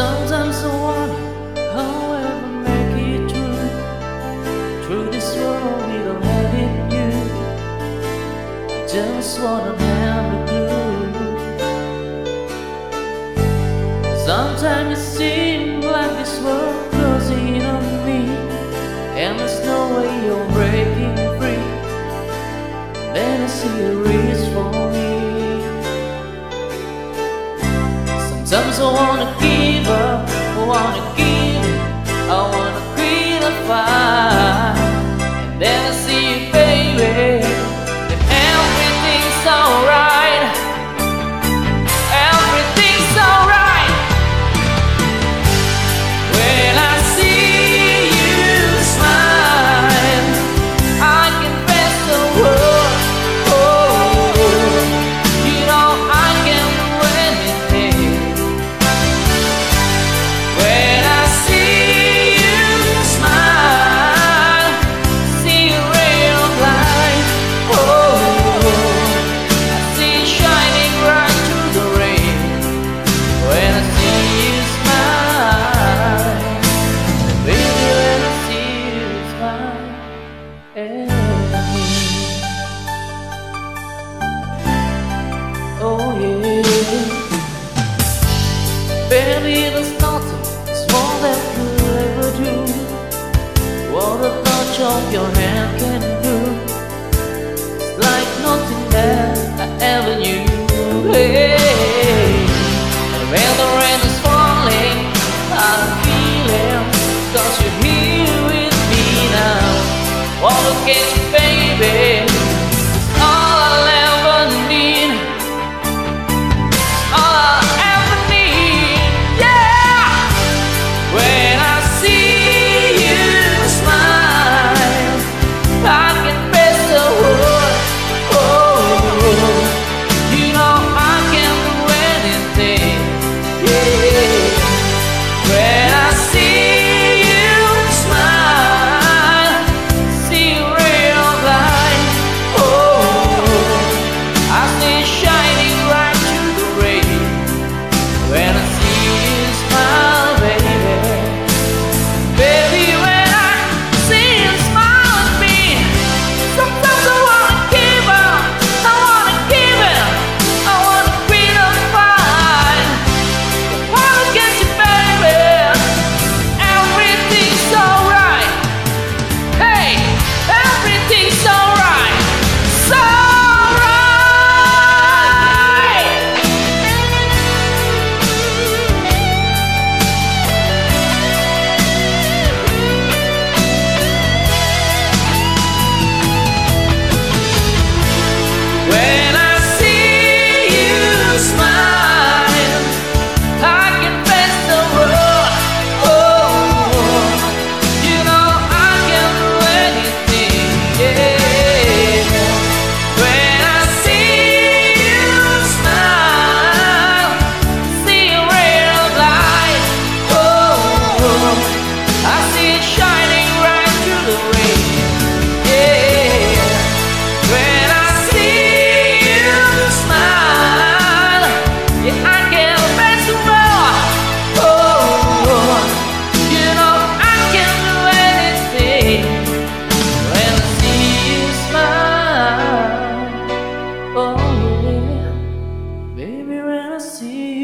Sometimes I wonder how I ever make it through Through this world we don't having you I Just wanna have a clue Sometimes it seems like this world closing on me And there's no way you're breaking free. Then I see a reach for me. Sometimes I wanna keep wanna give there's nothing small that you ever do. What a touch of your hand can. sim